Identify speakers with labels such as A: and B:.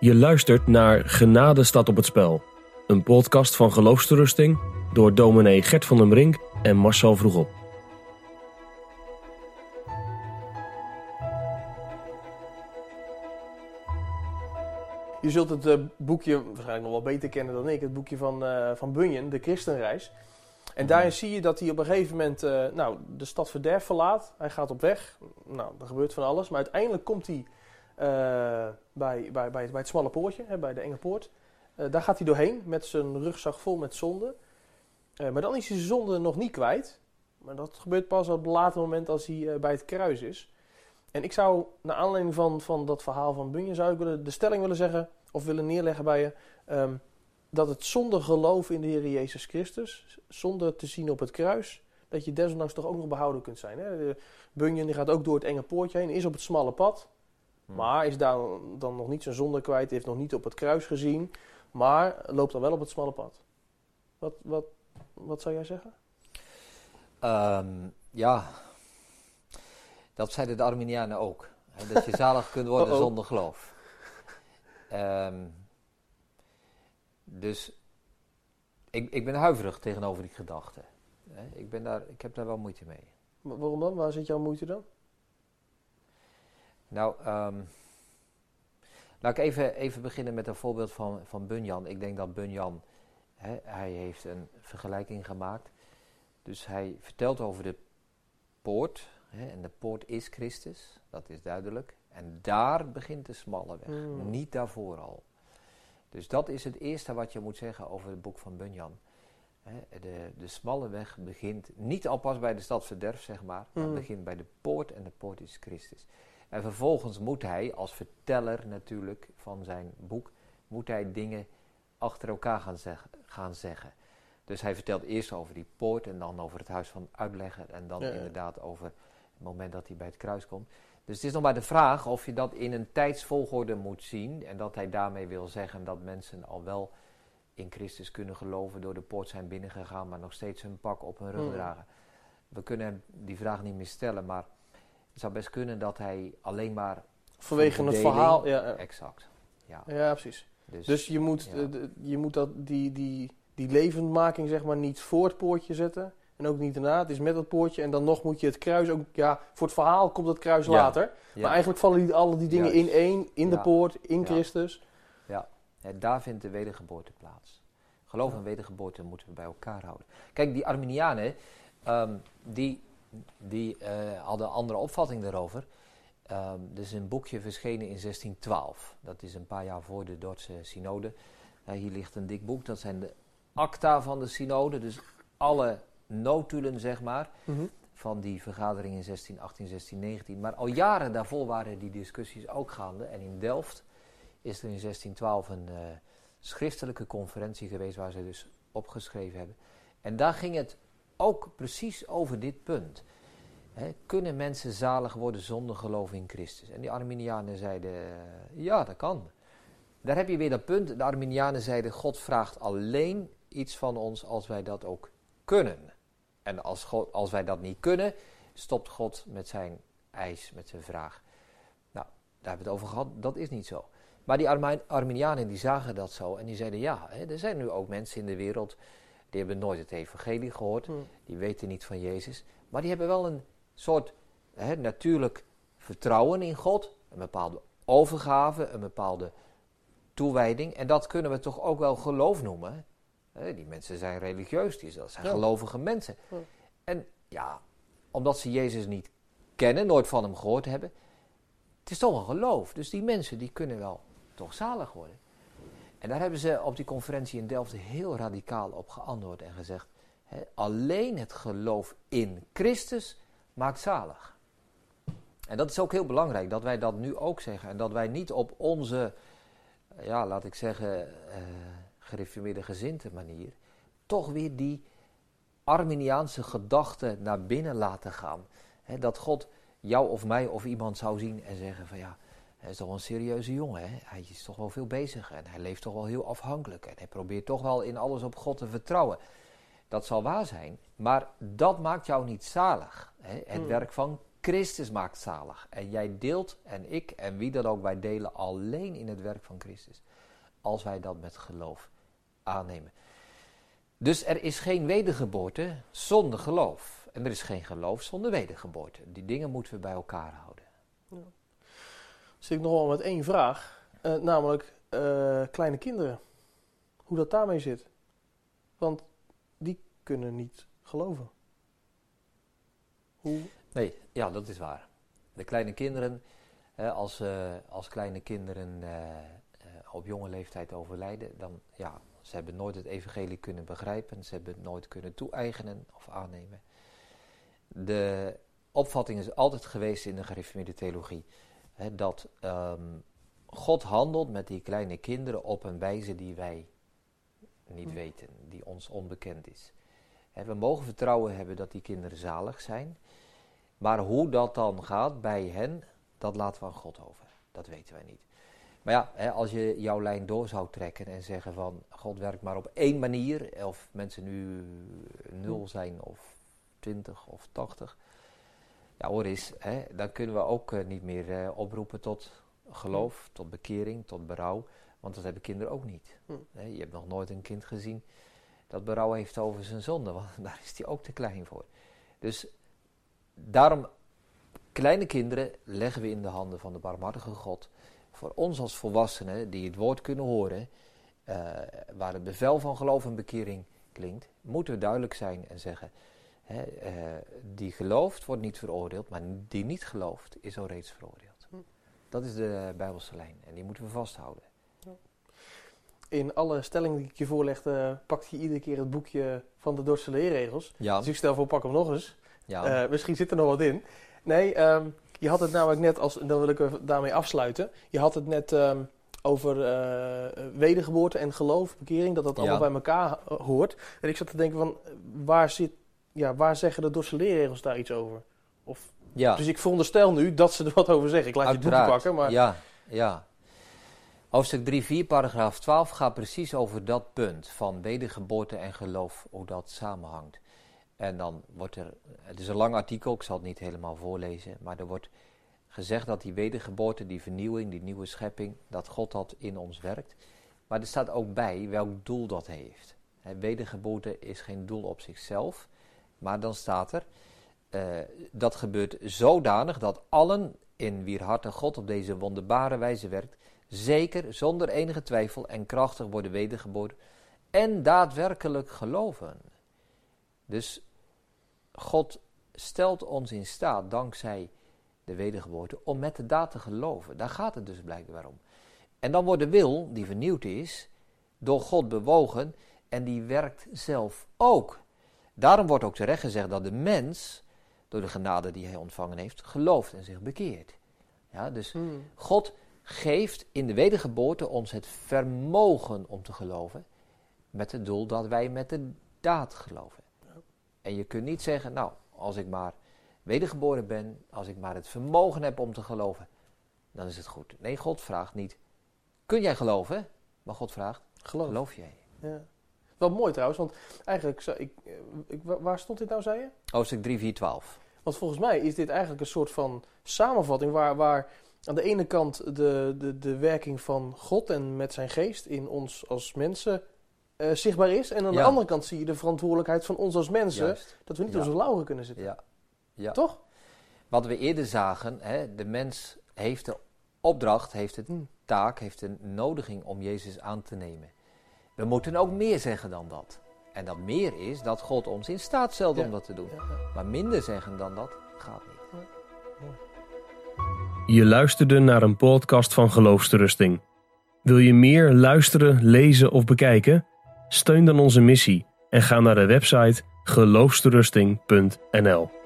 A: Je luistert naar Genade staat op het spel. Een podcast van geloofsterusting door dominee Gert van den Brink en Marcel Vroegop.
B: Je zult het eh, boekje waarschijnlijk nog wel beter kennen dan ik. Het boekje van, eh, van Bunyan, De Christenreis. En daarin zie je dat hij op een gegeven moment eh, nou, de stad Verderf verlaat. Hij gaat op weg. Nou, er gebeurt van alles. Maar uiteindelijk komt hij bij, bij, bij, bij het smalle poortje, hè, bij de enge poort. Eh, daar gaat hij doorheen met zijn rugzak vol met zonde. Eh, maar dan is hij zijn zonde nog niet kwijt. Maar dat gebeurt pas op een later moment als hij eh, bij het kruis is. En ik zou, naar aanleiding van, van dat verhaal van Bunyan, zou ik de stelling willen zeggen, of willen neerleggen bij je, ehm, dat het zonder geloof in de Heer Jezus Christus, zonder te zien op het kruis, dat je desondanks toch ook nog behouden kunt zijn. Hè? Bunyan die gaat ook door het enge poortje heen, is op het smalle pad. Maar is daar dan nog niet zijn zonde kwijt, heeft nog niet op het kruis gezien, maar loopt dan wel op het smalle pad. Wat, wat, wat zou jij zeggen?
C: Ehm, ja, dat zeiden de Arminianen ook. Hè, dat je zalig kunt worden
B: Uh-oh.
C: zonder geloof. Ehm, dus ik, ik ben huiverig tegenover die gedachte. Ik, ben daar, ik heb daar wel moeite mee.
B: Wa- Waarom dan? Waar zit jouw moeite dan?
C: Nou, ehm, laat ik even, even beginnen met een voorbeeld van, van Bunyan. Ik denk dat Bunyan, hè, hij heeft een vergelijking gemaakt. Dus hij vertelt over de poort. Hè, en de poort is Christus, dat is duidelijk. En daar begint de smalle weg,
B: Hmm.
C: niet daarvoor al. Dus dat is het eerste wat je moet zeggen over het boek van Bunyan. De, de smalle weg begint niet al pas bij de stad Verderf, zeg maar. Maar
B: Hmm.
C: begint bij de poort en de poort is Christus. En vervolgens moet hij, als verteller natuurlijk van zijn boek, moet hij dingen achter elkaar gaan, zeg- gaan zeggen. Dus hij vertelt eerst over die poort en dan over het huis van uitlegger en dan
B: Ja, ja.
C: inderdaad over het moment dat hij bij het kruis komt. Dus het is nog maar de vraag of je dat in een tijdsvolgorde moet zien en dat hij daarmee wil zeggen dat mensen al wel in Christus kunnen geloven, door de poort zijn binnengegaan, maar nog steeds hun pak op hun rug
B: Hmm.
C: dragen. We kunnen die vraag niet meer stellen, maar het zou best kunnen dat hij alleen maar
B: Vanwege het verhaal. Ja, ja.
C: exact. Ja,
B: ja precies.
C: dus,
B: Dus je moet,
C: ja.
B: eh, je moet dat, die, die, die levendmaking zeg maar niet voor het poortje zetten. En ook niet daarna. Het is met het poortje. En dan nog moet je het kruis ook... Ja, voor het verhaal komt het kruis
C: Ja.
B: later.
C: ja,
B: Maar eigenlijk vallen die, alle die dingen
C: Juist.
B: in één. In de
C: Ja.
B: poort, in
C: Ja.
B: Christus.
C: hè, daar vindt de wedergeboorte plaats. Geloof
B: Ja.
C: en wedergeboorte moeten we bij elkaar houden. Kijk, die Arminianen, ehm, die, die eh, hadden een andere opvatting daarover. Ehm er is een boekje verschenen in 1612. Dat is een paar jaar voor de Dordtse synode. Eh, hier ligt een dik boek, dat zijn de acta van de synode. Dus alle notulen, zeg maar. van die vergadering in 1618, 1619. Maar al jaren daarvoor waren die discussies ook gaande. En in Delft is er in 1612 een eh, schriftelijke conferentie geweest waar ze dus opgeschreven hebben. En daar ging het ook precies over dit punt. Kunnen mensen zalig worden zonder geloof in Christus? En die Arminianen zeiden, eh, ja dat kan. Daar heb je weer dat punt. De Arminianen zeiden, God vraagt alleen iets van ons als wij dat ook kunnen. En als, als wij dat niet kunnen, stopt God met zijn eis, met zijn vraag. Nou, daar hebben we het over gehad, dat is niet zo. Maar die Armi- Arminianen die zagen dat zo en die zeiden ja, er zijn nu ook mensen in de wereld die hebben nooit het evangelie gehoord,
B: Hm.
C: die weten niet van Jezus, maar die hebben wel een soort hè, natuurlijk vertrouwen in God, een bepaalde overgave, een bepaalde toewijding en dat kunnen we toch ook wel geloof noemen. Hè, die mensen zijn religieus, die, dat zijn
B: Ja.
C: gelovige mensen. En ja, omdat ze Jezus niet kennen, nooit van hem gehoord hebben, het is toch een geloof. Dus die mensen die kunnen wel toch zalig worden. En daar hebben ze op die conferentie in Delft heel radicaal op geantwoord en gezegd: alleen het geloof in Christus maakt zalig. En dat is ook heel belangrijk dat wij dat nu ook zeggen en dat wij niet op onze, ja, laat ik zeggen, eh gereformeerde gezinte manier, toch weer die Arminiaanse gedachte naar binnen laten gaan. Dat God jou of mij of iemand zou zien en zeggen van ja, hij is toch wel een serieuze jongen. Hè? Hij is toch wel veel bezig en hij leeft toch wel heel afhankelijk. En hij probeert toch wel in alles op God te vertrouwen. Dat zal waar zijn, maar dat maakt jou niet zalig. Hè? Het
B: Hmm.
C: werk van Christus maakt zalig. En jij deelt, en ik en wie dan ook, wij delen alleen in het werk van Christus. Als wij dat met geloof aannemen. Dus er is geen wedergeboorte zonder geloof. En er is geen geloof zonder wedergeboorte. Die dingen moeten we bij elkaar houden.
B: Ja. Zit ik nog wel met één vraag. Uh, namelijk uh, kleine kinderen. Hoe dat daarmee zit. Want die kunnen niet geloven.
C: Hoe? Nee, ja, dat is waar. De kleine kinderen, als, uh, als kleine kinderen op jonge leeftijd overlijden, dan ja, ze hebben nooit het evangelie kunnen begrijpen, ze hebben het nooit kunnen toe-eigenen of aannemen. De opvatting is altijd geweest in de gereformeerde theologie dat um, God handelt met die kleine kinderen op een wijze die wij niet hm. weten, die ons onbekend is. We mogen vertrouwen hebben dat die kinderen zalig zijn, maar hoe dat dan gaat bij hen, dat laten we aan God over. Dat weten wij niet. Maar ja, als je jouw lijn door zou trekken en zeggen van God werkt maar op één manier, of mensen nu nul hm. zijn of twintig of tachtig, ja hoor eens, hè, dan kunnen we ook uh, niet meer uh, oproepen tot geloof, tot bekering, tot berouw, want dat hebben kinderen ook niet. Hm. Hè, je hebt nog nooit een kind gezien dat berouw heeft over zijn zonde, want daar is hij ook te klein voor. Dus daarom, kleine kinderen leggen we in de handen van de barmhartige God voor ons als volwassenen die het woord kunnen horen, uh, waar het bevel van geloof en bekering klinkt, moeten we duidelijk zijn en zeggen: hè, uh, die gelooft wordt niet veroordeeld, maar die niet gelooft is al reeds veroordeeld. Hm. Dat is de Bijbelse lijn en die moeten we vasthouden.
B: In alle stellingen die ik je voorlegde, pakt je iedere keer het boekje van de Dordtse leerregels. Ja. Dus ik stel voor, pak hem nog eens. Ja. Uh, misschien zit er nog wat in. Nee, um, je had het namelijk net, als, dan wil ik daarmee afsluiten. Je had het net um, over uh, wedergeboorte en geloof, bekering, dat dat allemaal bij elkaar eh, hoort. En ik zat te denken van, waar, zit, ja, waar zeggen de Dorse leerregels daar iets over? Of, ja. Dus ik veronderstel nu dat ze er wat over zeggen. Ik laat Uiteraard. je het pakken. Maar...
C: Ja, ja. Hoofdstuk 3, 4, paragraaf 12 gaat precies over dat punt van wedergeboorte en geloof, hoe dat samenhangt. En dan wordt er, het is een lang artikel, ik zal het niet helemaal voorlezen, maar er wordt gezegd dat die wedergeboorte, die vernieuwing, die nieuwe schepping, dat God dat in ons werkt. Maar er staat ook bij welk doel dat heeft. He, wedergeboorte is geen doel op zichzelf, maar dan staat er, uh, dat gebeurt zodanig dat allen in wier harten God op deze wonderbare wijze werkt, zeker zonder enige twijfel en krachtig worden wedergeboren en daadwerkelijk geloven. Dus God stelt ons in staat, dankzij de wedergeboorte, om met de daad te geloven. Daar gaat het dus blijkbaar om. En dan wordt de wil, die vernieuwd is, door God bewogen en die werkt zelf ook. Daarom wordt ook terecht gezegd dat de mens, door de genade die hij ontvangen heeft, gelooft en zich bekeert. Ja, dus hmm. God geeft in de wedergeboorte ons het vermogen om te geloven, met het doel dat wij met de daad geloven. En je kunt niet zeggen, nou, als ik maar wedergeboren ben, als ik maar het vermogen heb om te geloven, dan is het goed. Nee, God vraagt niet, kun jij geloven? Maar God vraagt, geloof, geloof jij? Ja.
B: Wel mooi trouwens, want eigenlijk, ik, ik, waar stond dit nou, zei je?
C: Hoofdstuk 3, 4, 12.
B: Want volgens mij is dit eigenlijk een soort van samenvatting waar, waar aan de ene kant de, de, de werking van God en met zijn geest in ons als mensen uh, zichtbaar is. En aan de andere kant zie je de verantwoordelijkheid van ons als mensen. Dat we niet ja. onze lauren kunnen zitten. Ja. ja. Toch?
C: Wat we eerder zagen, hè, de mens heeft de opdracht, heeft de hmm. taak, heeft de nodiging om Jezus aan te nemen. We moeten ook meer zeggen dan dat. En dat meer is dat God ons in staat stelt om dat te doen. Maar minder zeggen dan dat gaat niet.
A: Je luisterde naar een podcast van Geloofsterusting. Wil je meer luisteren, lezen of bekijken? Steun dan onze missie en ga naar de website geloofsterusting.nl.